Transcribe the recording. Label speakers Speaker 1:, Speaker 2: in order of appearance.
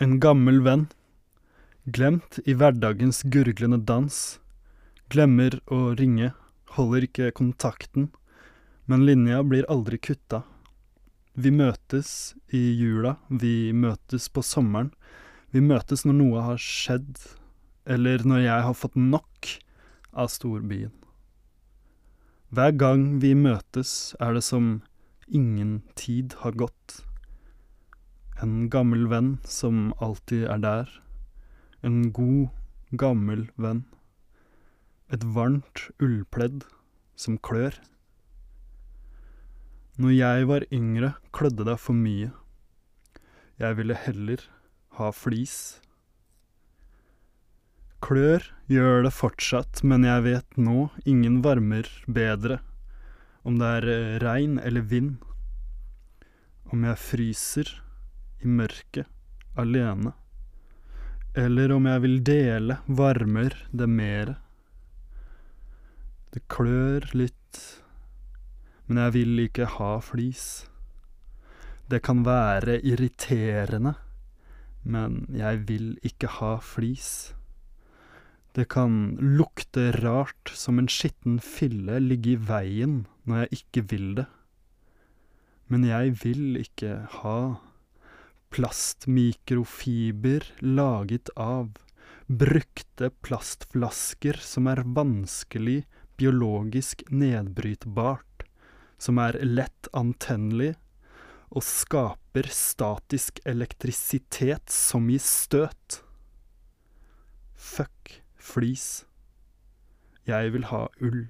Speaker 1: En gammel venn, glemt i hverdagens gurglende dans. Glemmer å ringe, holder ikke kontakten, men linja blir aldri kutta. Vi møtes i jula, vi møtes på sommeren, vi møtes når noe har skjedd, eller når jeg har fått nok av storbyen. Hver gang vi møtes, er det som ingen tid har gått. En gammel venn som alltid er der. En god, gammel venn. Et varmt ullpledd som klør. Når jeg var yngre, klødde det for mye. Jeg ville heller ha flis. Klør gjør det fortsatt, men jeg vet nå ingen varmer bedre, om det er regn eller vind. Om jeg fryser i mørket alene, eller om jeg vil dele, varmer det mere. Det klør litt, men jeg vil ikke ha flis. Det kan være irriterende, men jeg vil ikke ha flis. Det kan lukte rart som en skitten fille ligge i veien når jeg ikke vil det. Men jeg vil ikke ha plastmikrofiber laget av brukte plastflasker som er vanskelig biologisk nedbrytbart, som er lett antennelig og skaper statisk elektrisitet som gir støt. Fuck flis. Jeg vil ha ull.